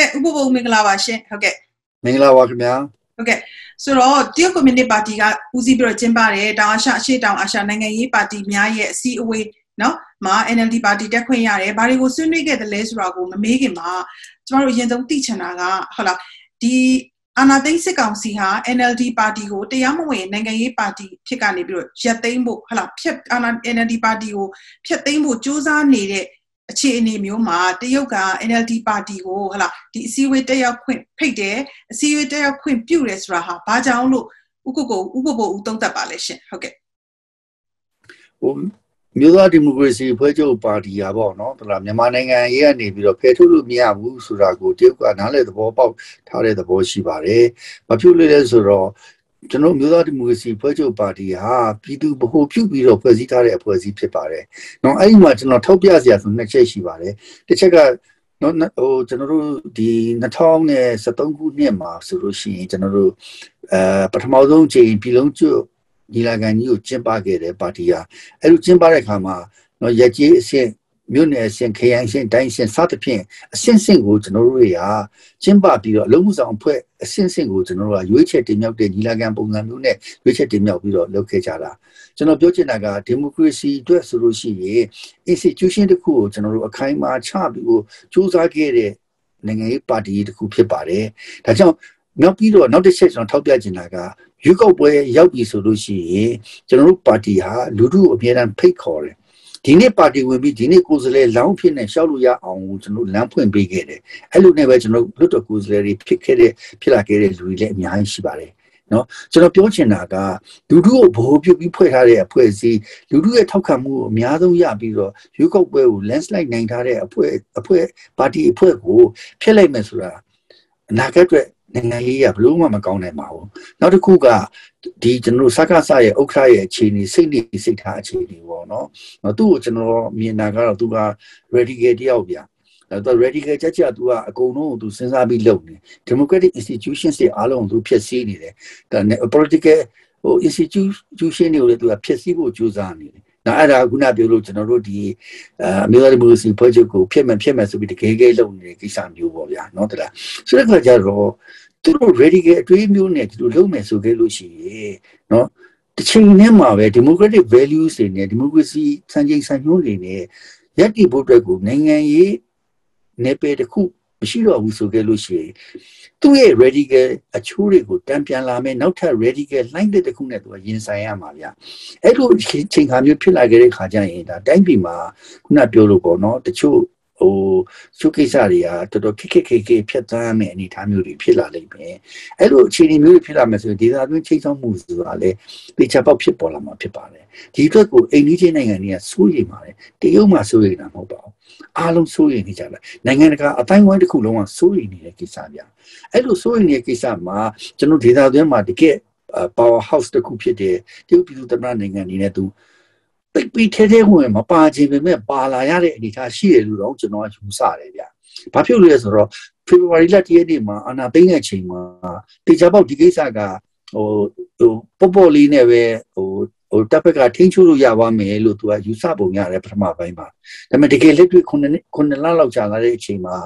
ဟုတ်ကဲ့ဥပဘုံမင်္ဂလာပါရှင်ဟုတ်ကဲ့မင်္ဂလာပါခင်ဗျာဟုတ်ကဲ့ဆိုတော့တရုတ်ကွန်မြူနတီပါတီကဦးစီးပြီးတော့ကျင်းပတယ်တောင်အာရှအရှေ့တောင်အာရှနိုင်ငံရေးပါတီများရဲ့အစည်းအဝေးနော်မှာ NLD ပါတီတက်ခွင့်ရတယ်ဘာတွေကိုဆွေးနွေးခဲ့တယ်လဲဆိုတာကိုမမေးခင်မှာကျမတို့အရင်ဆုံးသိချင်တာကဟုတ်လားဒီအာဏာသိမ်းစစ်ကောင်စီဟာ NLD ပါတီကိုတရားမဝင်နိုင်ငံရေးပါတီဖြစ်ကနေပြီးတော့ရက်သိမ်းဖို့ဟုတ်လားဖြတ်အာဏာ NLD ပါတီကိုဖြတ်သိမ်းဖို့စ조사နေတဲ့ အခြေအနေမျိုးမှာတရုတ်က NLD ပါတီကိုဟလာဒီအစည်းအဝေးတက်ရောက်ခွင့်ဖိတ်တယ်အစည်းအဝေးတက်ရောက်ခွင့်ပြုတယ်ဆိုတာဟာဘာကြောင့်လို့ဥက္ကုကိုဥပဘဦးသုံးသပ်ပါလဲရှင်ဟုတ်ကဲ့ဟိုမြို့သားဒီမိုကရေစီဖွဲ့ချုပ်ပါတီကပေါ့နော်တလားမြန်မာနိုင်ငံရေးကနေပြီးတော့ဖယ်ထုတ်လို့မရဘူးဆိုတာကိုတရုတ်ကနားလေသဘောပေါက်ထားတဲ့သဘောရှိပါတယ်။မပြုတ်လို့လဲဆိုတော့ ကျွန်တော်မျိုးသားဒီမိုကရေစီဖွဲ့ချုပ်ပါတီဟာပြည်သူဗဟိုပြုပြီးတော့ဖွဲ့စည်းထားတဲ့အဖွဲ့အစည်းဖြစ်ပါတယ်။နော်အဲ့ဒီမှာကျွန်တော်ထောက်ပြစရာဆိုနှစ်ချက်ရှိပါတယ်။တစ်ချက်ကနော်ဟိုကျွန်တော်တို့ဒီ2013ခုနှစ်မှာဆိုလို့ရှိရင်ကျွန်တော်တို့အဲပထမဆုံးချိန်ပြည်လုံးကျွတ်ညီလာခံကြီးကိုကျင်းပခဲ့တယ်ပါတီဟာအဲ့လိုကျင်းပတဲ့အခါမှာနော်ရက်ကြီးအဆင့် မြို့နယ်အဆင့်ခရိုင်အဆင့်တိုင်းအဆင့်စသဖြင့်အဆင့်ဆင့်ကိုကျွန်တော်တို့တွေကကျင်းပပြီးတော့အလုံးမှုဆောင်အဖွဲ့အဆင့်ဆင့်ကိုကျွန်တော်တို့ကရွေးချယ်တင်မြှောက်တဲ့ညီလာခံပုံစံမျိုးနဲ့ရွေးချယ်တင်မြှောက်ပြီးတော့လုပ်ခဲ့ကြတာကျွန်တော်ပြောချင်တာကဒီမိုကရေစီအတွက်ဆိုလို့ရှိရင် institution တစ်ခုကိုကျွန်တော်တို့အခိုင်အမာချပြီးကိုစူးစမ်းခဲ့တဲ့နိုင်ငံရေးပါတီတစ်ခုဖြစ်ပါတယ်ဒါကြောင့်နောက်ပြီးတော့နောက်တစ်ချက်ကျွန်တော်ထောက်ပြချင်တာကရွေးကောက်ပွဲရောက်ပြီဆိုလို့ရှိရင်ကျွန်တော်တို့ပါတီဟာလူထုအမြဲတမ်းဖိတ်ခေါ်တယ် ဒီနေ့ပါတီဝင်ပြီးဒီနေ့ကိုယ်စားလှယ်လောင်းဖြစ်နေရှောက်လို့ရအောင်ကျွန်တော်လမ်းဖွင့်ပေးခဲ့တယ်အဲ့လိုနဲ့ပဲကျွန်တော်လွတ်တော်ကိုယ်စားလှယ်တွေဖြစ်ခဲ့တဲ့ဖြစ်လာခဲ့တဲ့လူတွေလည်းအများကြီးရှိပါတယ်နော်ကျွန်တော်ပြောချင်တာကလူထုကိုဗဟိုပြုပြီးဖွဲ့ထားတဲ့အဖွဲ့အစည်းလူထုရဲ့ထောက်ခံမှုကိုအများဆုံးရပြီးတော့ရွေးကောက်ပွဲကို landslide နိုင်ထားတဲ့အဖွဲ့အဖွဲ့ပါတီအဖွဲ့ကိုဖျက်လိုက်မယ်ဆိုတာအနာဂတ်အတွက် နိုင်ငံရေးကဘလို့မှမကောင်းနိုင်ပါဘူးနောက်တစ်ခုကဒီကျွန်တော်စကားဆရဲ့ဥက္ခရရဲ့အခြေအနေစိတ်နေစိတ်ထားအခြေအနေပေါ့နော်သူ့ကိုကျွန်တော်မြင်တာကတော့သူက radical တယောက်ဗျာအဲ့တော့ radical ချက်ချက်သူကအကုန်လုံးကိုသူစဉ်းစားပြီးလုပ်နေ democratic institutions တွေအားလုံးသူဖျက်ဆီးနေတယ်ဒါ political ဟို institution တွေကိုလည်းသူကဖျက်ဆီးဖို့ကြိုးစားနေတယ် ဒါအဲ့ဒါခုနပြောလို့ကျွန်တော်တို့ဒီအမျိုးသားဒီမိုကရေစီဖွဲ့ချုပ်ကိုဖြစ်မှဖြစ်မှဆိုပြီးတကယ်ကဲလုပ်နေတဲ့ကိစ္စမျိုးပေါ့ဗျာနော်တလားဆိုတဲ့ခါကျတော့သူတို့ radical အတွေးမျိုးနဲ့ဒီလိုလုပ်မယ်ဆိုခဲ့လို့ရှိရင်နော်တစ်ချိန်နဲ့မှာပဲ democratic values တွေနဲ့ democracy စံချိန်စံညွှန်းတွေနဲ့ယက်တီဖို့အတွက်ကိုနိုင်ငံရေးနယ်ပယ်တစ်ခု မရှိတော့ဘူးဆိုခဲ့လို့ရှိရင်သူ့ရဲ့ radical အချိုးတွေကိုတံပြန်လာမယ်နောက်ထပ် radical လှိုင်းတဲ့တစ်ခုနဲ့သူကရင်ဆိုင်ရမှာဗျအဲ့လိုချိန်ခါမျိုးဖြစ်လာခဲ့တဲ့ခါကျရင်ဒါတိုင်းပြည်မှာခုနပြောလို့ပေါ့နော်တချို့ ဟိုစုကိစ္စတွေကတော်တော်ခက်ခက်ခဲခဲဖြတ်သန်းမဲ့အနေအထားမျိုးတွေဖြစ်လာလိမ့်မယ်အဲ့လိုအခြေအနေမျိုးတွေဖြစ်လာမယ်ဆိုရင်ဒေသတွင်းချိန်ဆောင်မှုဆိုတာလည်းပေချပေါက်ဖြစ်ပေါ်လာမှာဖြစ်ပါတယ်ဒီအတွက်ကိုအိန္ဒိယနိုင်ငံတွေကစိုးရိမ်ပါတယ်တရုတ်မှစိုးရိမ်တာမဟုတ်ပါဘူးအားလုံးစိုးရိမ်နေကြတယ်နိုင်ငံတကာအတိုင်းဝိုင်းတစ်ခုလုံးကစိုးရိမ်နေတဲ့ကိစ္စပြအဲ့လိုစိုးရိမ်နေတဲ့ကိစ္စမှာကျွန်တော်ဒေသတွင်းမှာတကယ် power house တစ်ခုဖြစ်တဲ့တရုတ်ပြည်သူ့သမ္မတနိုင်ငံအနေနဲ့သူ တိတ်ပြီးထဲထဲဝင်မပါခြင်းပဲမဲ့ပါလာရတဲ့အနေအထားရှိတယ်လို့တော့ကျွန်တော်ကယူဆတယ်ဗျ။ဘာဖြစ်လို့လဲဆိုတော့ February လတရက်နေ့မှာအာနာသိမ့်တဲ့ချိန်မှာတေချာပေါက်ဒီကိစ္စကဟိုဟိုပေါ်ပေါ်လေးနဲ့ပဲဟိုဟိုတပ်ဖက်ကထိန်းချုပ်လို့ရပါမယ်လို့သူကယူဆပုံရတယ်ပထမပိုင်းမှာဒါပေမဲ့တကယ်လက်တွေ့ခုနှစ်ခုနှစ်လလောက်ကြာလာတဲ့အချိန်မှာ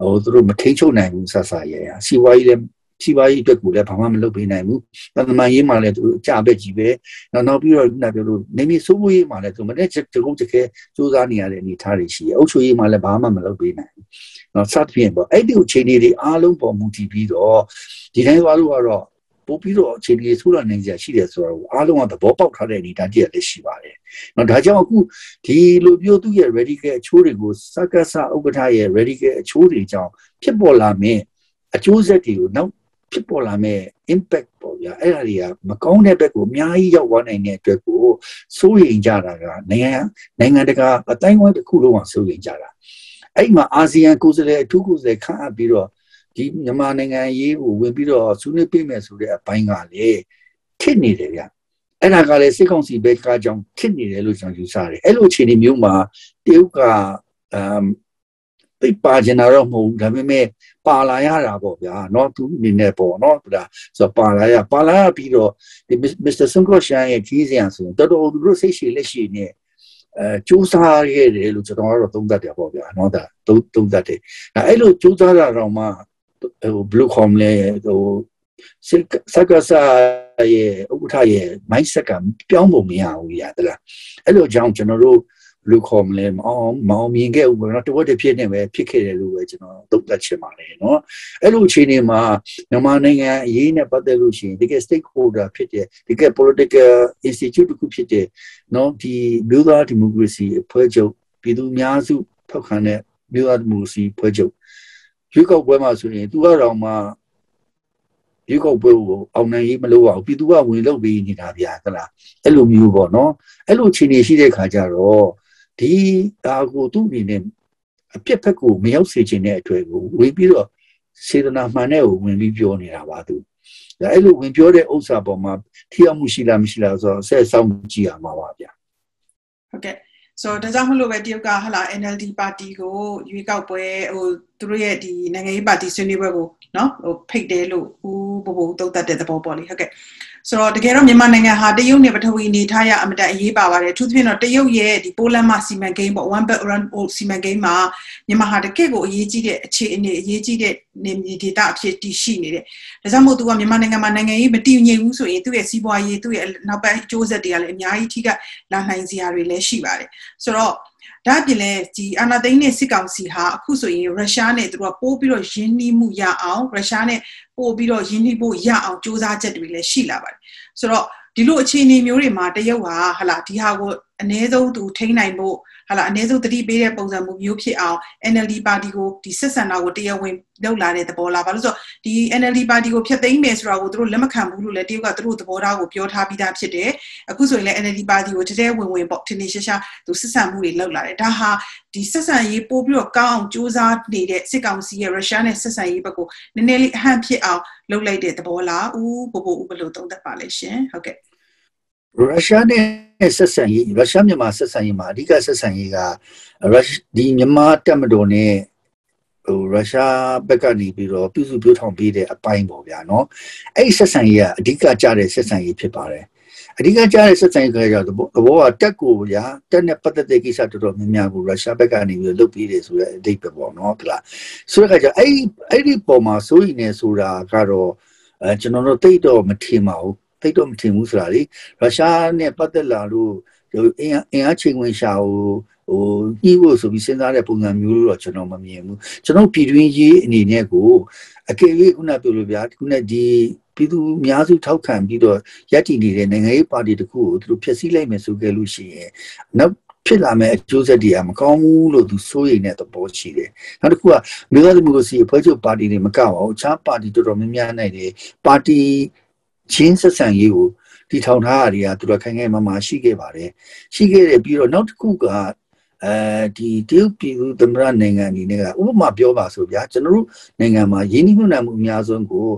ဟိုသူတို့မထိန်းချုပ်နိုင်ဘူးဆက်ဆာရဲရစီဝါကြီးလည်း စီးပွားရေးအတွက်ကိုလည်းဘာမှမလုပ်ပေးနိုင်ဘူး။တမန်ရေးမှာလည်းသူအကြပဲကြီးပဲ။နောက်နောက်ပြီးတော့ခုနပြောလို့နေမီစိုးမိုးရေးမှာလည်းသူမနေ့တကုတ်တခဲစူးစမ်းနေရတဲ့အနေအထားတွေရှိတယ်။အုပ်ချုပ်ရေးမှာလည်းဘာမှမလုပ်ပေးနိုင်ဘူး။နော်စသဖြင့်ပေါ့အဲ့ဒီအခြေအနေတွေအားလုံးပေါ်မူတည်ပြီးတော့ဒီတိုင်းသွားလို့ကတော့ပို့ပြီးတော့အခြေအနေဆိုးလာနိုင်ကြရှိတယ်ဆိုတော့အားလုံးကသဘောပေါက်ထားတဲ့အနေအထားတည်းလည်းရှိပါတယ်။နော်ဒါကြောင့်အခုဒီလိုမျိုးသူ့ရဲ့ radical အချိုးတွေကိုစက္ကစဥက္ကဋ္ဌရဲ့ radical အချိုးတွေကြောင့်ဖြစ်ပေါ်လာမယ့်အကျိုးဆက်တွေကိုနောက် ဖြစ်ပေါ်လာမဲ့ impact ပေါ့ဗျာအဲ့ဒါတွေကမကောင်းတဲ့ဘက်ကိုအများကြီးရောက်သွားနိုင်တဲ့အတွက်ကိုစိုးရိမ်ကြတာကနိုင်ငံနိုင်ငံတကာအတိုင်းအဝိုင်းတစ်ခုလုံးကစိုးရိမ်ကြတာအဲ့မှာအာဆီယံကိုယ်စားလှယ်အထူးကိုယ်စားလှယ်ခန့်အပ်ပြီးတော့ဒီမြန်မာနိုင်ငံရေးကိုဝင်ပြီးတော့ဆွေးနွေးပေးမယ်ဆိုတဲ့အပိုင်းကလေခစ်နေတယ်ဗျအဲ့ဒါကလည်းစစ်ကောင်စီဘက်ကကြောင့်ခစ်နေတယ်လို့ကျွန်တော်ယူဆတယ်အဲ့လိုအခြေအနေမျိုးမှာတရုတ်ကအမ် သိပါကျင်တာတော့မဟုတ်ဘူးဒါပေမဲ့ပါလာရတာပေါ့ဗျာเนาะသူအနေနဲ့ပေါ့เนาะဒါဆိုပါလာရပါလာရပြီးတော့ဒီ Mr. Sunko Shan ရဲ့ကြီးစံဆိုရင်တော်တော်သူတို့စိတ်ရှိလက်ရှိနဲ့ အဲစူးစမ်းခဲ့တယ်လို့ကျွန်တော်ကတော့သုံးသပ်တယ်ပေါ့ဗျာနော်ဒါသုံးသုံးသပ်တယ်ဒါအဲ့လိုစူးစမ်းတာတော့မှဟိုဘလူးခေါမလဲဟိုစက်ကစားရဲ့ဥက္ကဋ္ဌရဲ့ mindset ကပြောင်းဖို့မရဘူးရတလားအဲ့လိုကြောင့်ကျွန်တော်တို့ လူခေါ်မလဲမအောင်မအောင်မြင်ခဲ့ဘူးပေါ့နော်တဝက်တစ်ဖြစ်နေပဲဖြစ်ခဲ့တယ်လို့ပဲကျွန်တော်သုံးသပ်ချင်ပါတယ်နော်အဲ့လိုအခြေအနေမှာမြန်မာနိုင်ငံအရေးနဲ့ပတ်သက်လို့ရှိရင်တကယ် stakeholder ဖြစ်တဲ့တကယ် political institute တစ်ခုဖြစ်တဲ့နော်ဒီမြို့သားဒီမိုကရေစီအဖွဲ့ချုပ်ပြည်သူများစုထောက်ခံတဲ့မြို့သားဒီမိုကရေစီအဖွဲ့ချုပ်ရွေးကောက်ပွဲမှာဆိုရင်သူကတော့မှရွေးကောက်ပွဲကိုအောင်နိုင်ရေးမလုပ်အောင်ပြည်သူကဝင်လုပ်ပေးနေတာဗျာသလားအဲ့လိုမျိုးပေါ့နော်အဲ့လိုအခြေအနေရှိတဲ့ခါကျတော့ ဒီဒါကိုသူ့အနေနဲ့အပြစ်ဖက်ကိုမရောက်စေချင်တဲ့အတွေ့ကိုဝင်ပြီးတော့စေတနာမှန်တဲ့ကိုဝင်ပြီးပြောနေတာပါသူဒါအဲ့လိုဝင်ပြောတဲ့ဥစ္စာပေါ်မှာထိရောက်မှုရှိလားမရှိလားဆိုတော့ဆက်ဆောင်ကြည့်ရမှာပါဗျာဟုတ်ကဲ့ဆိုတော့ဒါကြောင့်မလို့ပဲတရုတ်ကဟလာ NLD ပါတီကိုရွေးကောက်ပွဲဟိုသူတို့ရဲ့ဒီနိုင်ငံရေးပါတီဆွေးနွေးပွဲကိုเนาะဟိုဖိတ်တယ်လို့ဦးဘဘသုံးသပ်တဲ့သဘောပေါ့လေဟုတ်ကဲ့ ဆိုတော့တကယ်တော့မြန်မာနိုင်ငံဟာတရုတ်နဲ့ပထဝီအနေထားရအမတန်အရေးပါပါတယ်အထူးသဖြင့်တော့တရုတ်ရဲ့ဒီပိုလန်မှာစီမံကိန်းပေါ့ one belt around all စီမံကိန်းမှာမြန်မာဟာတကယ့်ကိုအရေးကြီးတဲ့အခြေအနေအရေးကြီးတဲ့နေမြေဒေတာအဖြစ်တည်ရှိနေတယ်ဒါကြောင့်မို့သူကမြန်မာနိုင်ငံမှာနိုင်ငံရေးမတည်ငြိမ်ဘူးဆိုရင်သူ့ရဲ့စီးပွားရေးသူ့ရဲ့နောက်ပိုင်းအကျိုးဆက်တွေကလည်းအများကြီးထိခိုက်လာနိုင်စရာတွေလည်းရှိပါတယ်ဆိုတော့ ဒါအပြင်လည်းဒီအာနာသိန်းနဲ့စစ်ကောင်စီဟာအခုဆိုရင်ရုရှားနဲ့သူတို့ကပိုးပြီးတော့ယင်းနှီးမှုရအောင်ရုရှားနဲ့ပို့ပြီးတော့ယင်းနှီးဖို့ရအောင်စူးစမ်းချက်တွေလည်းရှိလာပါတယ်ဆိုတော့ဒီလိုအခြေအနေမျိုးတွေမှာတရုတ်ဟာဟလာဒီဟာကိုအ ਨੇ ဆုံးသူထိန်းနိုင်ဖို့ ဟာလာအ ਨੇ ဆုံးတတိပေးတဲ့ပုံစံမျိုးဖြစ်အောင် NLD ပါတီကိုဒီစစ်ဆန္ဒကိုတရားဝင်လုပ်လာတဲ့သဘောလားဘာလို့ဆိုဒီ NLD ပါတီကိုဖျက်သိမ်းမယ်ဆိုတာကိုသူတို့လက်မခံဘူးလို့လည်းတရုတ်ကသူတို့သဘောထားကိုပြောထားပြီးသားဖြစ်တယ်အခုဆိုရင်လည်း NLD ပါတီကိုတတဲဝင်ဝင်ပေါ့ထင်နေရှားရှားသူစစ်ဆန်မှုတွေလုပ်လာတယ်ဒါဟာဒီစစ်ဆန်ရေးပို့ပြီးတော့ကောင်းအောင်စူးစမ်းနေတဲ့စစ်ကောင်စီရဲ့ရုရှားနဲ့စစ်ဆန်ရေးဘက်ကိုနည်းနည်းလေးအဟန့်ဖြစ်အောင်လုပ်လိုက်တဲ့သဘောလားဦးဘို့ဘို့ဦးဘယ်လိုသုံးသပ်ပါလဲရှင်ဟုတ်ကဲ့ရုရှားနဲ့ ဆက်ဆံရေးရုရှားမြန်မာဆက်ဆံရေးမှာအဓိကဆက်ဆံရေးကရုရှားဒီမြန်မာတက်မတော်နဲ့ဟိုရုရှားဘက်ကနေပြီးတော့ပြုစုပြောထောင်ပေးတဲ့အပိုင်းပေါ့ဗျာနော်အဲ့ဒီဆက်ဆံရေးကအဓိကကြတဲ့ဆက်ဆံရေးဖြစ်ပါတယ်အဓိကကြတဲ့ဆက်ဆံရေးကကြောင့်သဘောကတက်ကိုဗျာတက်နဲ့ပတ်သက်တဲ့ကိစ္စတော်တော်များများကိုရုရှားဘက်ကနေပြီးတော့လုပ်ပေးတယ်ဆိုတဲ့အဓိပ္ပာယ်ပေါ့နော်ဟုတ်လားဆိုတဲ့အခါကျအဲ့ဒီအဲ့ဒီပုံမှာစိုးရိမ်နေဆိုတာကတော့အဲကျွန်တော်တို့တိတ်တော့မထင်ပါဘူး သိတော့မထင်ဘူးဆိုတာလေရုရှားနဲ့ပတ်သက်လာလို့အင်အင်အားချိန်ဝင်ရှာဟိုဟိုညှိဖို့ဆိုပြီးစဉ်းစားတဲ့ပုံစံမျိုးလို့တော့ကျွန်တော်မမြင်ဘူးကျွန်တော်ပြည်တွင်းရေးအနေနဲ့ကိုအကယ်၍ခုနပြောလို့ဗျာခုနဒီပြည်သူအများစုထောက်ခံပြီးတော့ရပ်တည်နေတဲ့နိုင်ငံရေးပါတီတခုကိုသူတို့ဖျက်ဆီးလိုက်မယ်ဆိုကြလို့ရှိရင်နောက်ဖြစ်လာမယ့်အကျိုးဆက်တွေကမကောင်းဘူးလို့သူစိုးရိမ်တဲ့သဘောရှိတယ်။နောက်တစ်ခုကမြို့သားဒီမိုကရေစီအဖွဲ့ချုပ်ပါတီတွေမကပါဘူး။အခြားပါတီတော်တော်များများနိုင်တယ်။ပါတီ ချင်းဆက်ဆံရေးကိုတီထောင်ထားရတွေကသူတို့ခိုင်ခိုင်မာမာရှိခဲ့ပါတယ်ရှိခဲ့တယ်ပြီးတော့နောက်တစ်ခုက အဲဒီတရုတ်ပြည်သူသမ္မတနိုင်ငံအနေနဲ့ကဥပမာပြောပါဆိုဗျာကျွန်တော်တို့နိုင်ငံမှာရင်းနှီးမြှုပ်နှံမှုအများဆုံးကို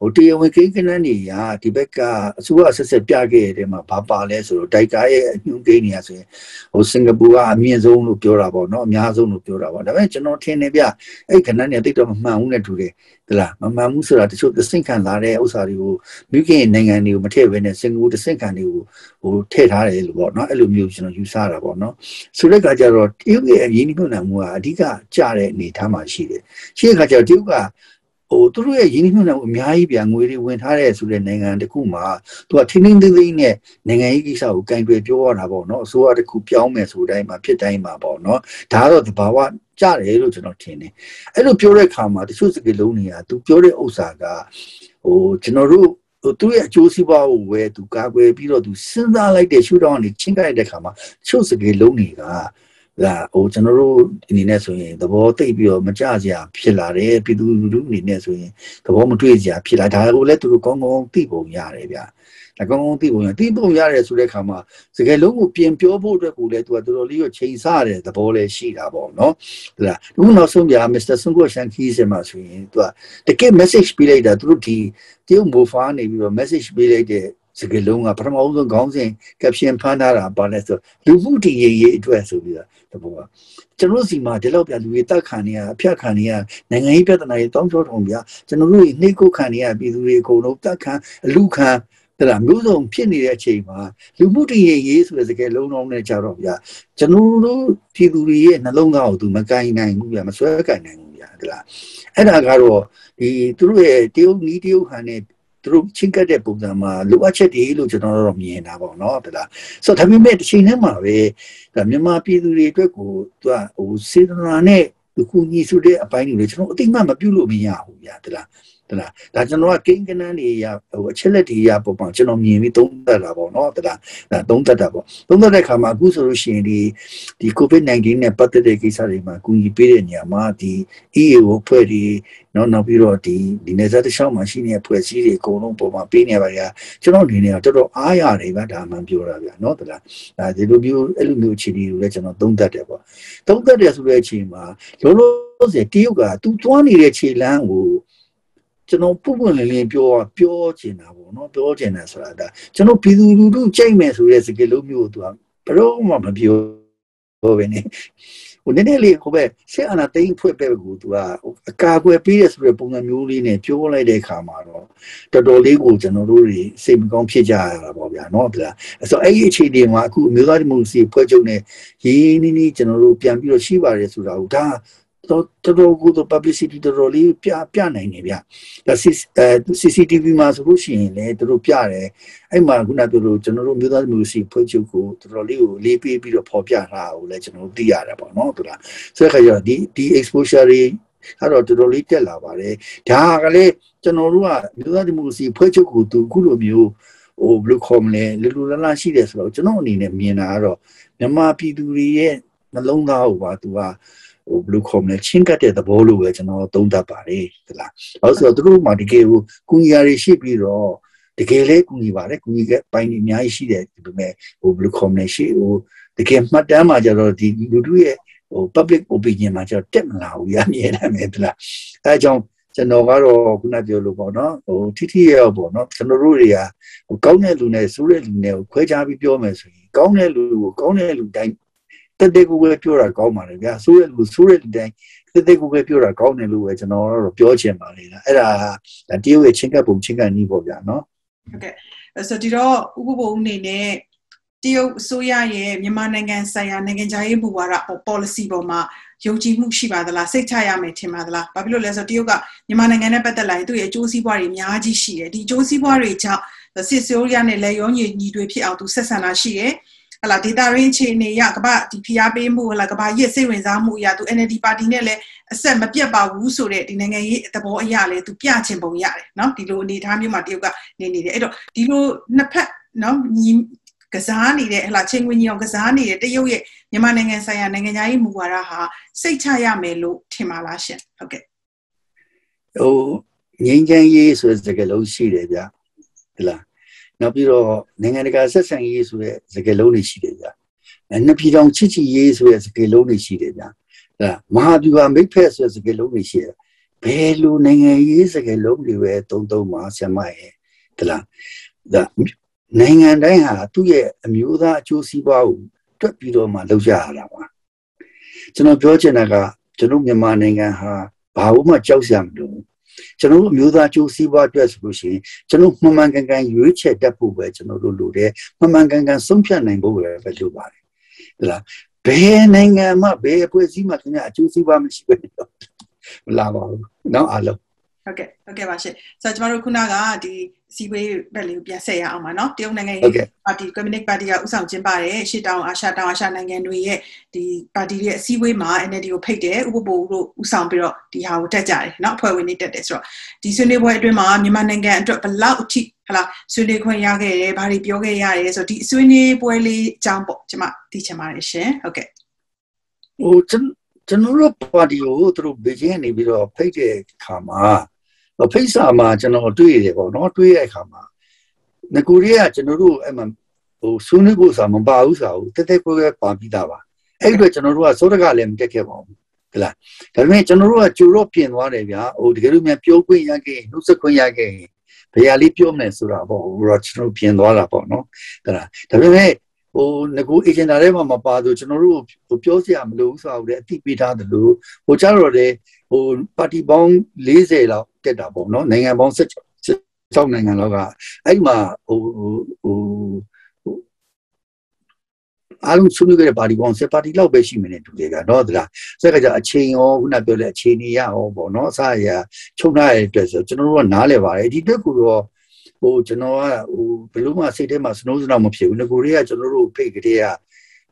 ဟိုတရားဝင်ကိန်းကနန်းတွေရာဒီဘက်ကအစိုးရဆက်ဆက်ပြခဲ့တဲ့မှာဘာပါလဲဆိုတော့ဒိုက်တာရဲ့အညွှန်းကိန်းတွေကဆိုရင်ဟိုစင်ကာပူကအမြင့်ဆုံးလို့ပြောတာပေါ့နော်အများဆုံးလို့ပြောတာပေါ့ဒါပေမဲ့ကျွန်တော်ထင်နေဗျအဲ့ကနန်းတွေတိတ်တော့မမှန်ဘူးနဲ့တူတယ်ဒလားမမှန်ဘူးဆိုတာတချို့သင့်ခံလာတဲ့ဥစ္စာတွေကိုမိခင်နိုင်ငံတွေကိုမထည့်ဘဲနဲ့စင်ကာပူသင့်ခံတွေကိုဟိုထည့်ထားတယ်လို့ပေါ့နော်အဲ့လိုမျိုးကျွန်တော်ယူဆတာပေါ့နော်ဆိုတဲ့အခါကျတော့တရုတ်ရဲ့အရင်းနှီးမြှုပ်နှံမှုကအဓိကကျတဲ့အနေအထားမှာရှိတယ်ရှိတဲ့အခါကျတော့တရုတ်ကဟိုသူတို့ရဲ့ရင်းနှီးမြှုပ်နှံမှုအများကြီးပြန်ငွေတွေဝင်ထားတဲ့ဆိုတဲ့နိုင်ငံတစ်ခုမှာသူကထင်းထင်းသေးသေးနဲ့နိုင်ငံရေးကိစ္စကိုကင်တွယ်ပြောရတာပေါ့နော်အစိုးရတစ်ခုပြောင်းမယ်ဆိုတိုင်းမှာဖြစ်တိုင်းမှာပေါ့နော်ဒါကတော့သဘာဝကြတယ်လို့ကျွန်တော်ထင်တယ်အဲ့လိုပြောတဲ့အခါမှာတချို့စကားလုံးတွေကသူပြောတဲ့ဥစ္စာကဟိုကျွန်တော်တို့ဟိုသူ့ရဲ့အကျိုးစီးပွားကိုဝယ်သူကာကွယ်ပြီးတော့သူစဉ်းစားလိုက်တဲ့ရှုထောင့်ကနေချင်းကြိုက်တဲ့အခါမှာချုပ်စကေလုံးတွေက ဒါဟိုကျွန်တော်တို့အနေနဲ့ဆိုရင်သဘောသိပြီးတော့မကြစရာဖြစ်လာတယ်ပြည်သူလူထုအနေနဲ့ဆိုရင်သဘောမတွေ့စရာဖြစ်လာဒါကိုလည်းသူတို့ကောင်းကောင်းသိပုံရတယ်ဗျာအကောင်ကောင်သိပုံရသိပုံရတယ်ဆိုတဲ့အခါမှာစကယ်လုံးကိုပြင်ပြောဖို့အတွက်ကိုလည်းသူကတော်တော်လေးကိုချိန်ဆတဲ့သဘောလည်းရှိတာပေါ့နော်ဟုတ်လားအခုနောက်ဆုံးပြမစ္စတာဆွန်ကိုရှန်ခီစမှာဆိုရင်သူကတကယ် message ပေးလိုက်တာသူတို့ဒီတရုတ်မိုဖာနေပြီးတော့ message ပေးလိုက်တဲ့ စကလုံးကပထမဦးဆုံးခေါင်းစဉ် caption ဖမ်းထားတာပါလဲဆိုလူမှုတည်ရရေးအတွက်ဆိုပြီးတော့တဘောကကျွန်တော်စီမှာဒီလောက်ပြလူတွေတက်ခံနေရအဖြတ်ခံနေရနိုင်ငံရေးပြဿနာတွေတောင်းချောထုံပြကျွန်တော်တို့နှိတ်ကိုခံနေရပြည်သူတွေအကုန်လုံးတက်ခံအလူခံတလားမျိုးစုံဖြစ်နေတဲ့အချိန်မှာလူမှုတည်ရရေးဆိုတဲ့စကားလုံးလုံးနဲ့ကြတော့ဗျာကျွန်တော်တို့ပြည်သူတွေရဲ့နှလုံးသားကိုသူမကင်နိုင်ဘူးဗျာမဆွဲကင်နိုင်ဘူးဗျာတလားအဲ့ဒါကတော့ဒီသူတို့ရဲ့တရုတ်နီးတရုတ်ဟန်နဲ့ သူတို့ချင်းကပ်တဲ့ပုံစံမှာလိုအပ်ချက်တွေလို့ကျွန်တော်တို့မြင်တာပေါ့နော်တလားဆိုတော့ဒါပေမဲ့တစ်ချိန်တည်းမှာပဲဒါမြန်မာပြည်သူတွေအတွက်ကိုသူကဟိုစေတနာနဲ့ခုညီစုတဲ့အပိုင်းတွေကျွန်တော်အတိတ်မှမပြုတ်လို့မရဘူးဗျာတလား တလားဒါကျွန်တော်ကကိန်းကနန်းတွေရဟိုအချက်လက်တွေရပုံပေါင်းကျွန်တော်မြင်ပြီးသုံးသပ်တာပေါ့နော်တလားဒါသုံးသပ်တာပေါ့သုံးသပ်တဲ့ခါမှာအခုဆိုလို့ရှိရင်ဒီဒီ COVID-19 နဲ့ပတ်သက်တဲ့ကိစ္စတွေမှာကူညီပေးတဲ့နေရာမှာဒီ EAO ဖွဲ့တွေနော်နောက်ပြီးတော့ဒီဒီနေစားတစ်ချောင်းမှာရှိနေတဲ့ဖွဲ့စည်းတွေအကုန်လုံးပုံမှာပေးနေပါရကျွန်တော်အနေနဲ့တော်တော်အားရတယ်ဗျဒါမှန်ပြောတာဗျနော်တလားဒါဒီလိုမျိုးအဲ့လိုမျိုးအခြေအနေတွေလည်းကျွန်တော်သုံးသပ်တယ်ပေါ့သုံးသပ်တယ်ဆိုတဲ့အချိန်မှာလောလောဆယ်တရုတ်ကသူသွားနေတဲ့ခြေလမ်းကို ကျွန်တော်ပုပ်ပွင့်လင်းလင်းပြောပြောချင်တာပေါ့နော်ပြောချင်တာဆိုတာဒါကျွန်တော်ပြည်သူလူထုကြိုက်မယ်ဆိုတဲ့စကားလုံးမျိုးကိုသူကဘယ်တော့မှမပြောဘောပဲနေဟိုနည်းနည်းလေးဟိုပဲဆက်အနာသိန်းဖွဲ့ပဲကိုသူကအကာအကွယ်ပေးရဆိုတဲ့ပုံစံမျိုးလေးနဲ့ပြောလိုက်တဲ့အခါမှာတော့တော်တော်လေးကိုကျွန်တော်တို့တွေစိတ်မကောင်းဖြစ်ကြရတာပေါ့ဗျာနော်ဗျာအဲ့တော့အဲ့ဒီအခြေအနေမှာအခုအမျိုးသားဒီမိုကရေစီဖွဲ့ချုပ်နဲ့ရင်းနှီးနှီးကျွန်တော်တို့ပြန်ပြီးတော့ရှိပါတယ်ဆိုတာကိုဒါ တော်တော်ကိုတော့ publicity တော်တော်လေးပြပြနိုင်နေဗျဒါ CCTV မှာဆိုလို့ရှိရင်လည်းသူတို့ပြတယ်အဲ့မှာခုနပြောလို့ကျွန်တော်တို့မျိုးသားမျိုးစီဖွဲ့ချုပ်ကိုတော်တော်လေးကိုလေးပေးပြီးတော့ပေါ်ပြတာကိုလည်းကျွန်တော်တို့သိရတာပေါ့နော်သူကဆိုတဲ့ခါကျတော့ဒီဒီ exposure တွေအဲ့တော့တော်တော်လေးတက်လာပါတယ်ဒါကလည်းကျွန်တော်တို့ကမျိုးသားဒီမိုကရေစီဖွဲ့ချုပ်ကိုသူခုလိုမျိုးဟိုဘယ်လိုခေါ်မလဲလူလူလလရှိတယ်ဆိုတော့ကျွန်တော်အနေနဲ့မြင်တာကတော့မြန်မာပြည်သူတွေရဲ့နှလုံးသားကိုပါသူက ဟိုဘယ်လိုခေါ်မလဲချင်းကတ်တဲ့သဘောလို့ပဲကျွန်တော်သုံးသပ်ပါတယ်ဟုတ်လားအဲဆိုတော့သူတို့မှတကယ်ကိုကုညီရာတွေရှိပြီးတော့တကယ်လဲကုညီပါတယ်ကုညီကပိုင်းအများကြီးရှိတယ်ဒီပေမဲ့ဟိုဘယ်လိုခေါ်မလဲရှိဟိုတကယ်မှတ်တမ်းမှာကျတော့ဒီလူတို့ရဲ့ဟို public opinion မှာကျတော့တက်မလာဘူးရမြင်တယ်မယ်ဟုတ်လားအဲအကြောင်းကျွန်တော်ကတော့ခုနပြောလို့ပေါ့နော်ဟိုထိထိရောက်ပေါ့နော်ကျွန်တော်တို့တွေကဟိုကောင်းတဲ့လူနဲ့ဆိုးတဲ့လူနဲ့ကိုခွဲခြားပြီးပြောမယ်ဆိုရင်ကောင်းတဲ့လူကိုကောင်းတဲ့လူတိုင်း တက်တဲ့ကိုပဲပြောတာကောင်းပါလေဗျာဆိုးတဲ့လူဆိုးတဲ့လူတိုင်းတက်တဲ့ကိုပဲပြောတာကောင်းတယ်လို့ပဲကျွန်တော်တော့ပြောချင်ပါလေလားအဲ့ဒါတရုတ်ရဲ့ချင်းကပ်ပုံချင်းကပ်နည်းပေါ့ဗျာနော်ဟုတ်ကဲ့ဆိုဒီတော့ဥပဘုံအနေနဲ့တရုတ်အစိုးရရဲ့မြန်မာနိုင်ငံဆိုင်ရာနိုင်ငံခြားရေးမူဝါဒ policy ပေါ်မှာယုံကြည်မှုရှိပါသလားစိတ်ချရမယ်ထင်ပါသလားဘာဖြစ်လို့လဲဆိုတော့တရုတ်ကမြန်မာနိုင်ငံနဲ့ပတ်သက်လာရင်သူ့ရဲ့အကျိုးစီးပွားတွေအများကြီးရှိတယ်ဒီအကျိုးစီးပွားတွေကြောင့်စစ်ဆိုးရနဲ့လက်ရောညီညီတွေဖြစ်အောင်သူဆက်ဆံတာရှိတယ် ဟလာဒေတာရင်းအခြေအနေရကမ္ဘာဒီဖိအားပေးမှုဟလာကမ္ဘာရစ်စိတ်ဝင်စားမှုအရာသူ NLD ပါတီနဲ့လည်းအဆက်မပြတ်ပါဘူးဆိုတဲ့ဒီနိုင်ငံရေးသဘောအရာလည်းသူပြချင်ပုံရတယ်เนาะဒီလိုအနေအထားမျိုးမှာတရုတ်ကနေနေတယ်အဲ့တော့ဒီလိုနှစ်ဖက်เนาะညီကစားနေတဲ့ဟလာချင်းဝင်ကြီးအောင်ကစားနေတဲ့တရုတ်ရဲ့မြန်မာနိုင်ငံဆိုင်ရာနိုင်ငံသားရေးမူဝါဒဟာစိတ်ချရမယ်လို့ထင်ပါလားရှင်ဟုတ်ကဲ့ဟိုငင်းချမ်းရေးဆိုတဲ့စကားလုံးရှိတယ်ဗျဟလား နောက်ပြီးတော့နိုင်ငံတကာဆက်ဆံရေးဆိုတဲ့စကားလုံးတွေရှိတယ်ဗျ။နှစ်ပြည်ထောင်ချစ်ချစ်ရေးဆိုတဲ့စကားလုံးတွေရှိတယ်ဗျ။အဲမဟာဗျူဟာမိတ်ဖက်ဆိုတဲ့စကားလုံးတွေရှိတယ်။ဘယ်လိုနိုင်ငံရေးစကားလုံးတွေပဲတုံးတုံးမှာဆရာမရဲ့တလား။ဒါနိုင်ငံတိုင်းဟာသူ့ရဲ့အမျိုးသားအကျိုးစီးပွားကိုတွက်ပြီးတော့မှလုပ်ကြရတာပါ။ကျွန်တော်ပြောချင်တာကကျွန်တော်မြန်မာနိုင်ငံဟာဘာမှကြောက်စရာမလိုဘူး ကျွန်တော်တို့မျိုးသားကျိုးစီးပွားအတွက်ဆိုလို့ရှိရင်ကျွန်တော်မှန်မှန်ကန်ကန်ရွေးချယ်တတ်ဖို့ပဲကျွန်တော်တို့လိုတယ်မှန်မှန်ကန်ကန်ဆုံးဖြတ်နိုင်ဖို့ပဲပဲလိုပါတယ်ဟလားဘယ်နိုင်ငံမှာဘယ်အဖွဲ့အစည်းမှာခင်ဗျာအကျိုးစီးပွားမရှိဘူးမလာပါဘူးเนาะအားလုံး ဟုတ်ကဲ့ဟုတ်ကဲ့ပါရှင်ဆိုတော့ကျမတို့ခုနကဒီစီဝေးဘက်လေးကိုပြန်ဆက်ရအောင်ပါနော်တရုတ်နိုင်ငံရဲ့ပါတီကွန်မြူနစ်ပါတီကဥဆောင်ကျင်းပတဲ့ရှေ့တောင်အာရှတောင်အာရှနိုင်ငံတွေရဲ့ဒီပါတီရဲ့အစည်းအဝေးမှာ NLD ကိုဖိတ်တယ်ဥပပိုတို့ဥဆောင်ပြီးတော့ဒီဟာကိုတက်ကြတယ်နော်အဖွဲ့ဝင်တွေတက်တယ်ဆိုတော့ဒီဆွေးနွေးပွဲအတွင်းမှာမြန်မာနိုင်ငံအတွက်ဘယ်လောက်အထိဟလာဆွေးနွေးခွင့်ရခဲ့တယ်ဘာတွေပြောခဲ့ရတယ်ဆိုတော့ဒီဆွေးနွေးပွဲလေးအကြောင်းပေါ့ကျွန်မသိချင်ပါတယ်ရှင်ဟုတ်ကဲ့ဟိုကျွန်တော်တို့ပါတီကိုသူတို့ဘေဂျင်းနေပြီးတော့ဖိတ်တဲ့အခါမှာ ဖိတ်စာမှာကျွန်တော်တွေ့ရတယ်ပေါ့နော်တွေ့ရတဲ့အခါမှာငကိုရီးယားကျွန်တော်တို့အဲ့မှာဟိုဆွေးနွေးဖို့စာမပါဘူးစာကိုတက်တက်ပွဲပဲပါပြီးသားပါအဲ့အတွက်ကျွန်တော်တို့ကစောတကလည်းမတက်ခဲ့ပါဘူးဟလားဒါပေမဲ့ကျွန်တော်တို့ကကြိုတော့ပြင်သွားတယ်ဗျာဟိုတကယ်လို့များပြောခွင့်ရခဲ့နှုတ်ဆက်ခွင့်ရခဲ့ဘယ်ရလေးပြောမယ်ဆိုတာပေါ့ဟိုတော့ကျွန်တော်ပြင်သွားတာပေါ့နော်ဟလားဒါပေမဲ့ဟိုငကို agenda ထဲမှာမပါဆိုကျွန်တော်တို့ဟိုပြောစရာမလိုဘူးဆိုတာကိုလည်းအသိပေးထားတယ်လို့ဟိုကြတော့လေ ဟိုပါတီပေါင်း40လောက်တက်တာပေါ့နော်နိုင်ငံပေါင်း6နိုင်ငံလောက်ကအဲ့မှာဟိုဟိုအားလုံးဆွေးနွေးခဲ့တဲ့ပါတီပေါင်း10ပါတီလောက်ပဲရှိမယ်နဲ့တူတယ်ဗျာနော်သလားစက်ကကြအချိန်ရောခုနပြောတဲ့အခြေအနေရအောင်ပေါ့နော်အစရချုပ်ထားရတဲ့အတွက်ဆိုကျွန်တော်တို့ကနားလဲပါတယ်ဒီအတွက်ကိုတော့ဟိုကျွန်တော်ကဟိုဘယ်လို့မှစိတ်ထဲမှာစနိုးစနောက်မဖြစ်ဘူးငကိုတွေကကျွန်တော်တို့ဖိတ်ကလေးက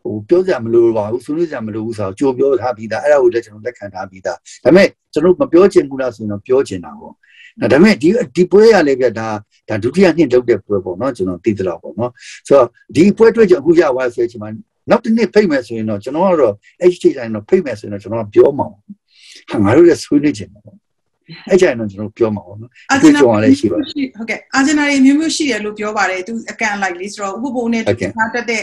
ဟိုပြောကြမလို့ပါဘူးဆွေးနွေးကြမလို့ဘူးဆိုတော့ကြိုပြောထားပြီးသားအဲ့ဒါကိုလည်းကျွန်တော်လက်ခံထားပြီးသားဒါပေမဲ့ကျွန်တော်မပြောချင်ဘူးလားဆိုရင်တော့ပြောချင်တာပေါ့ဒါပေမဲ့ဒီဒီပွဲရလည်းပြဒါဒါဒုတိယနှစ်လုပ်တဲ့ပွဲပေါ့နော်ကျွန်တော်သိသလောက်ပေါ့နော်ဆိုတော့ဒီပွဲတွေ့ကြအခုရသွားဆိုချင်မှနောက်တစ်နေ့ဖိတ်မယ်ဆိုရင်တော့ကျွန်တော်ကတော့အဲ့ဒီချိန်တိုင်းတော့ဖိတ်မယ်ဆိုရင်တော့ကျွန်တော်ပြောမှာဟာငါတို့လည်းဆွေးနွေးချင်တယ်ပေါ့ အဲ့ကြရင်တော့ကျွန်တော်ပြောမှာပေါ့နော်အကျဉ်းကြောင်လည်းရှိပါတယ်ဟုတ်ကဲ့အာဂျင်နာတွေမျိုးမျိုးရှိတယ်လို့ပြောပါတယ်သူအကန်လိုက်လေးဆိုတော့ဥပပုံနဲ့သူထားတတ်တဲ့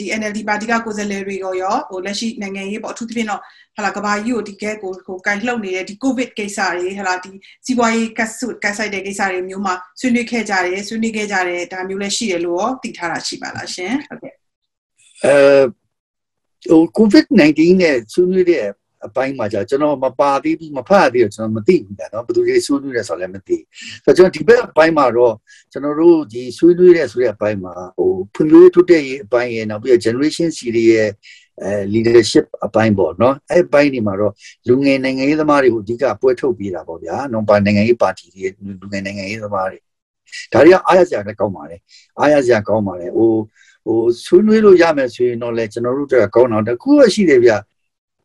ဒီ NLD ပါတီကကိုယ်စားလှယ်တွေကရောဟိုလက်ရှိနိုင်ငံရေးပေါ့အထူးသဖြင့်တော့ဟလာကဘာကြီးကိုဒီကဲကိုကိုကန်လှုပ်နေတဲ့ဒီကိုဗစ်ကိစ္စတွေဟလာဒီစီးပွားရေးကတ်ဆုကတ်ဆိုင်တဲ့ကိစ္စတွေမျိုးမှာဆွေးနွေးခဲ့ကြတယ်ဆွေးနွေးခဲ့ကြတယ်ဒါမျိုးလည်းရှိတယ်လို့ရောသိထားတာရှိပါလားရှင်ဟုတ်ကဲ့အဲဟို COVID-19 နဲ့ဆွေးနွေးတဲ့ အပိုင်းမှာじゃကျွန်တော်မပါသေးဘူးမဖတ်သေးတော့ကျွန်တော်မသိဘူးဗျာနော်ဘယ်သူတွေဆွေးနွေးရဲဆိုလည်းမသိဆိုတော့ကျွန်တော်ဒီဘက်အပိုင်းမှာတော့ကျွန်တော်တို့ဒီဆွေးနွေးတဲ့ဆိုတဲ့အပိုင်းမှာဟိုဖွံ့ဖြိုးရေးထုတ်တဲ့ရေးအပိုင်းရဲ့နောက်ပြီး generation series ရဲ့အဲ leadership အပိုင်းပေါ့နော်အဲ့ဘိုင်းတွေမှာတော့လူငယ်နိုင်ငံရေးသမားတွေကိုအဓိကပွဲထုတ်ပေးတာပေါ့ဗျာနော်ပါနိုင်ငံရေးပါတီတွေလူငယ်နိုင်ငံရေးသမားတွေဒါတွေကအားရစရာလည်းကောင်းပါတယ်အားရစရာကောင်းပါတယ်ဟိုဟိုဆွေးနွေးလို့ရမယ်ဆိုရင်တော့လေကျွန်တော်တို့တွေကကောင်းတော့တခုရှိတယ်ဗျ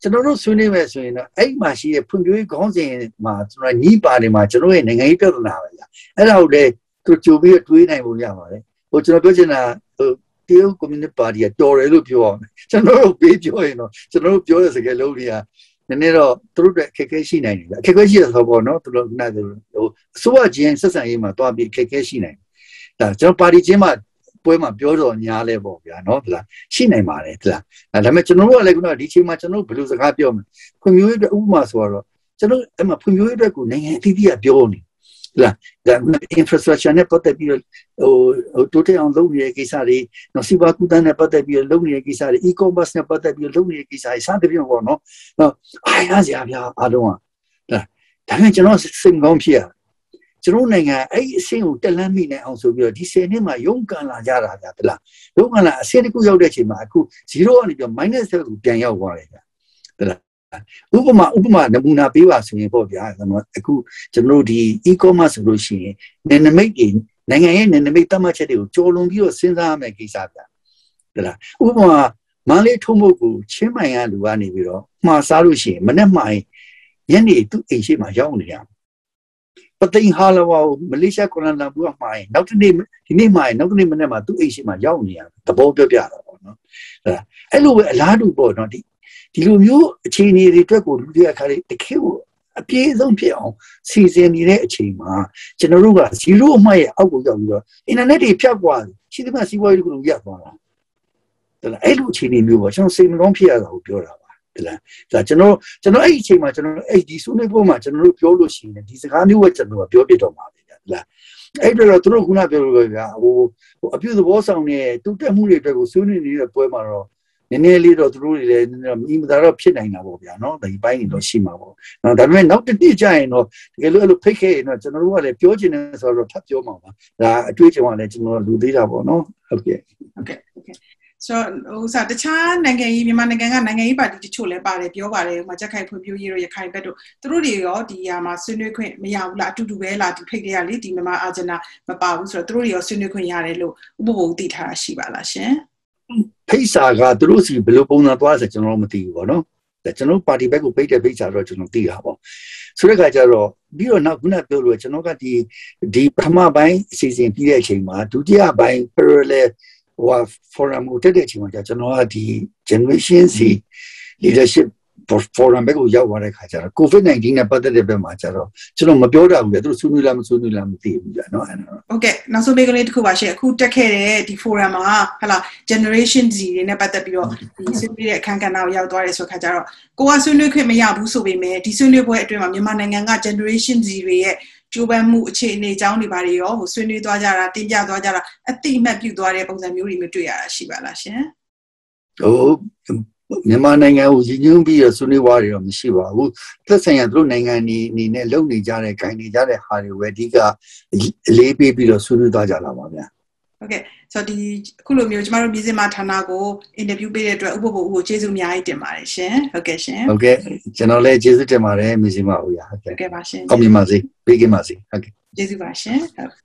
ကျွန်တော်တို့ဆွေးနွေးမယ်ဆိုရင်တော့အဲ့မှာရှိတဲ့ဖွံ့ဖြိုးရေးခေါင်းစဉ်မှာကျွန်တော်ညီးပါတယ်မှာကျွန်တော်ရဲ့နိုင်ငံရေးပြဿနာပဲဗျအဲ့ဒါကိုလေသူကြိုပြီးတွေးနိုင်ဖို့ရပါတယ်ဟိုကျွန်တော်ပြောချင်တာဟိုတရုတ်ကွန်မြူနစ်ပါတီကတော်တယ်လို့ပြောအောင်ကျွန်တော်တို့ပေးပြောရင်တော့ကျွန်တော်တို့ပြောတဲ့စကားလုံးတွေကနည်းနည်းတော့သူတို့အတွက်အခက်အခဲရှိနိုင်တယ်အခက်အခဲရှိတဲ့ဆိုပေါ့နော်သူတို့ကဟိုအစိုးရချင်းဆက်ဆံရေးမှာတွားပြီးအခက်အခဲရှိနိုင်တယ်ဒါကျွန်တော်ပါတီချင်းမှာ ပွဲမှာပြောတော့ညားလဲပေါ့ဗျာနော်ဟုတ်လားရှိနိုင်ပါတယ်ဟုတ်လားဒါပေမဲ့ကျွန်တော်တို့ကလည်းခုနဒီချိန်မှာကျွန်တော်ဘယ်လိုစကားပြောမလဲဖွံ့ဖြိုးရေးအတွက်ဥပမာဆိုတော့ကျွန်တော်အဲ့မှာဖွံ့ဖြိုးရေးအတွက်ကိုနိုင်ငံအသီးသီးကပြောနေလားဒါ infrastructure နဲ့ပတ်သက်ပြီးတော့ဟိုဟိုတိုးတက်အောင်လုပ်နေတဲ့ကိစ္စတွေနော်စီးပွားကူးသန်းနဲ့ပတ်သက်ပြီးတော့လုပ်နေတဲ့ကိစ္စတွေ e-commerce နဲ့ပတ်သက်ပြီးတော့လုပ်နေတဲ့ကိစ္စတွေစသဖြင့်ပေါ့နော်နော်အားရစရာဗျာအားလုံးကဒါဒါပေမဲ့ကျွန်တော်စိတ်ကောင်းဖြစ်ရ ကျွန်တော်နိုင်ငံအဲ့ဒီအဆင့်ကိုတက်လန်းမိနိုင်အောင်ဆိုပြီးတော့ဒီ10နှစ်မှာရုန်းကန်လာကြတာဗျာတလားရုန်းကန်လာအဆင့်တစ်ခုရောက်တဲ့အချိန်မှာအခု0ကနေပြီး minus ကိုပြန်ရောက်သွားတယ်ဗျာတလားဥပမာဥပမာနမူနာပေးပါဆိုရင်ပေါ့ဗျာအခုကျွန်တော်တို့ဒီ e-commerce ဆိုလို့ရှိရင်နယ်နိမိတ်တွေနိုင်ငံရဲ့နယ်နိမိတ်တတ်မှတ်ချက်တွေကိုကြော်လွန်ပြီးတော့စဉ်းစားရမယ့်ကိစ္စဗျာတလားဥပမာမန္တလေးထုံးဖို့ကိုချင်းမိုင်ကလူကနေပြီးတော့မှားစားလို့ရှိရင်မနေ့မှညနေသူ့အိမ်ရှိမှရောက်နေရ ပသိမ်ဟာလဝါကိုမလေးရှားကွာလာလမ်ပူကမှာရင်နောက်တနေ့ဒီနေ့မှာရင်နောက်တနေ့မနေ့မှာသူ့အိမ်ရှိမှရောက်နေရသဘောပြောပြတာပေါ့နော်အဲ့လိုပဲအလားတူပေါ့နော်ဒီဒီလိုမျိုးအခြေအနေတွေအတွက်ကိုလူတွေကခါလေးတခေကိုအပြည့်ဆုံးဖြစ်အောင်စီစဉ်နေတဲ့အချိန်မှာကျွန်တော်တို့က0အမှတ်ရဲ့အောက်ကိုရောက်ပြီးတော့အင်တာနက်တွေဖြတ်သွားတယ်ရှိသမျှစီးပွားရေးကိုရပ်သွားတာဒါလည်းအဲ့လိုအခြေအနေမျိုးပေါ့ကျွန်တော်စိတ်မကောင်းဖြစ်ရတာကိုပြောတာပါ ဒါလည်းဒါကျွန်တော်ကျွန်တော်အဲ့ဒီအချိန်မှာကျွန်တော်အဲ့ဒီဆွေးနွေးပွဲမှာကျွန်တော်တို့ပြောလို့ရှိရင်ဒီစကားမျိုးပဲကျွန်တော်ကပြောပြတော့မှာပဲဒါလည်းအဲ့တော့သူတို့ခုနပြောလို့ဗျာဟိုဟိုအပြုသဘောဆောင်တဲ့တူတက်မှုတွေအတွက်ကိုဆွေးနွေးနေတဲ့ပွဲမှာတော့နည်းနည်းလေးတော့သူတို့တွေလည်းမိမသာတော့ဖြစ်နိုင်တာပေါ့ဗျာနော်ဒီပိုင်းတွေတော့ရှိမှာပေါ့နော်ဒါပေမဲ့နောက်တစ်နှစ်ကြာရင်တော့တကယ်လို့အဲ့လိုဖိတ်ခဲ့ရင်တော့ကျွန်တော်တို့ကလည်းပြောချင်တယ်ဆိုတော့ထပ်ပြောမှာပါဒါအတွေ့အကြုံကလည်းကျွန်တော်လူသေးတာပေါ့နော်ဟုတ်ကဲ့ဟုတ်ကဲ့ဟုတ်ကဲ့ ဆိုတော့ဟိုစားတခြားနိုင်ငံရေးမြန်မာနိုင်ငံကနိုင်ငံရေးပါတီတချို့လည်းပါတယ်ပြောပါတယ်ဟိုမှာကြက်ခိုင်ဖွံ့ဖြိုးရေးတို့ရခိုင်ဘက်တို့သူတို့တွေရောဒီဟာမှာဆွေးနွေးခွင့်မရဘူးလားအတူတူပဲလားဒီဖိတ်တွေကလေဒီမြန်မာအာဂျင်နာမပါဘူးဆိုတော့သူတို့တွေရောဆွေးနွေးခွင့်ရတယ်လို့ဥပဘုံသိထားတာရှိပါလားရှင်ဖိတ်စာကသူတို့စီဘယ်လိုပုံစံသွားဆိုကျွန်တော်မသိဘူးပေါ့နော်ကျွန်တော်ပါတီဘက်ကိုပိတ်တဲ့ဖိတ်စာတော့ကျွန်တော်သိတာပေါ့ဆိုတဲ့အခါကျတော့ပြီးတော့နောက်ခုနပြောလို့ကျွန်တော်ကဒီဒီပထမပိုင်းအစီအစဉ်ပြီးတဲ့အချိန်မှာဒုတိယပိုင်း parallel ဟို forum ကိုတက်တဲ့အချိန်မှာကျွန်တော်ကဒီ generation C leadership forum ဘက်ကိုရောက်သွားတဲ့ခါကျတော့ covid-19 နဲ့ပတ်သက်တဲ့ဘက်မှာကျတော့ကျွန်တော်မပြောတတ်ဘူးလေသူတို့ဆွေးနွေးလားမဆွေးနွေးလားမသိဘူးကြာနော်အဲ့တော့ဟုတ်ကဲ့နောက်ဆုံးမေးကလေးတစ်ခုပါရှင်အခုတက်ခဲ့တဲ့ဒီ forum မှာဟလာ generation Z တွေနဲ့ပတ်သက်ပြီးတော့ဒီဆွေးနွေးတဲ့အခန်းကဏ္ဍကိုရောက်သွားတယ်ဆိုခါကျတော့ကိုကဆွေးနွေးခွင့်မရဘူးဆိုပေမဲ့ဒီဆွေးနွေးပွဲအတွင်းမှာမြန်မာနိုင်ငံက generation Z တွေရဲ့ ကျိုးပန်းမှုအခြေအနေအကြောင်းတွေဘာတွေရောဟိုဆွေးနွေးသွားကြတာတင်ပြသွားကြတာအတိအမှတ်ပြုသွားတဲ့ပုံစံမျိုးတွေမျိုးတွေ့ရတာရှိပါလားရှင်ဟိုမြန်မာနိုင်ငံကိုရည်ညွှန်းပြီးတော့ဆွေးနွေးွားတွေတော့မရှိပါဘူးသက်ဆိုင်ရာသူတို့နိုင်ငံနေအနေနဲ့လုပ်နေကြတဲ့ဂိုင်နေကြတဲ့ဟာတွေပဲအဓိကအလေးပေးပြီးတော့ဆွေးနွေးသွားကြတာပါဗျာ ဟုတ်ကဲ့ဆိုတော့ဒီအခုလိုမျိုးကျမတို့မြစင်မဌာနကိုအင်တာဗျူးပေးတဲ့အတွက်ဥပ္ပဘဦးကိုကျေးဇူးအများကြီးတင်ပါတယ်ရှင်ဟုတ်ကဲ့ရှင်ဟုတ်ကဲ့ကျွန်တော်လည်းကျေးဇူးတင်ပါတယ်မြစီမဦးရဟုတ်ဟုတ်ကဲ့ကဲ့ပါရှင်အောင်မြင်ပါစေပေးကင်းပါစေဟုတ်ကဲ့ကျေးဇူးပါရှင်ဟုတ်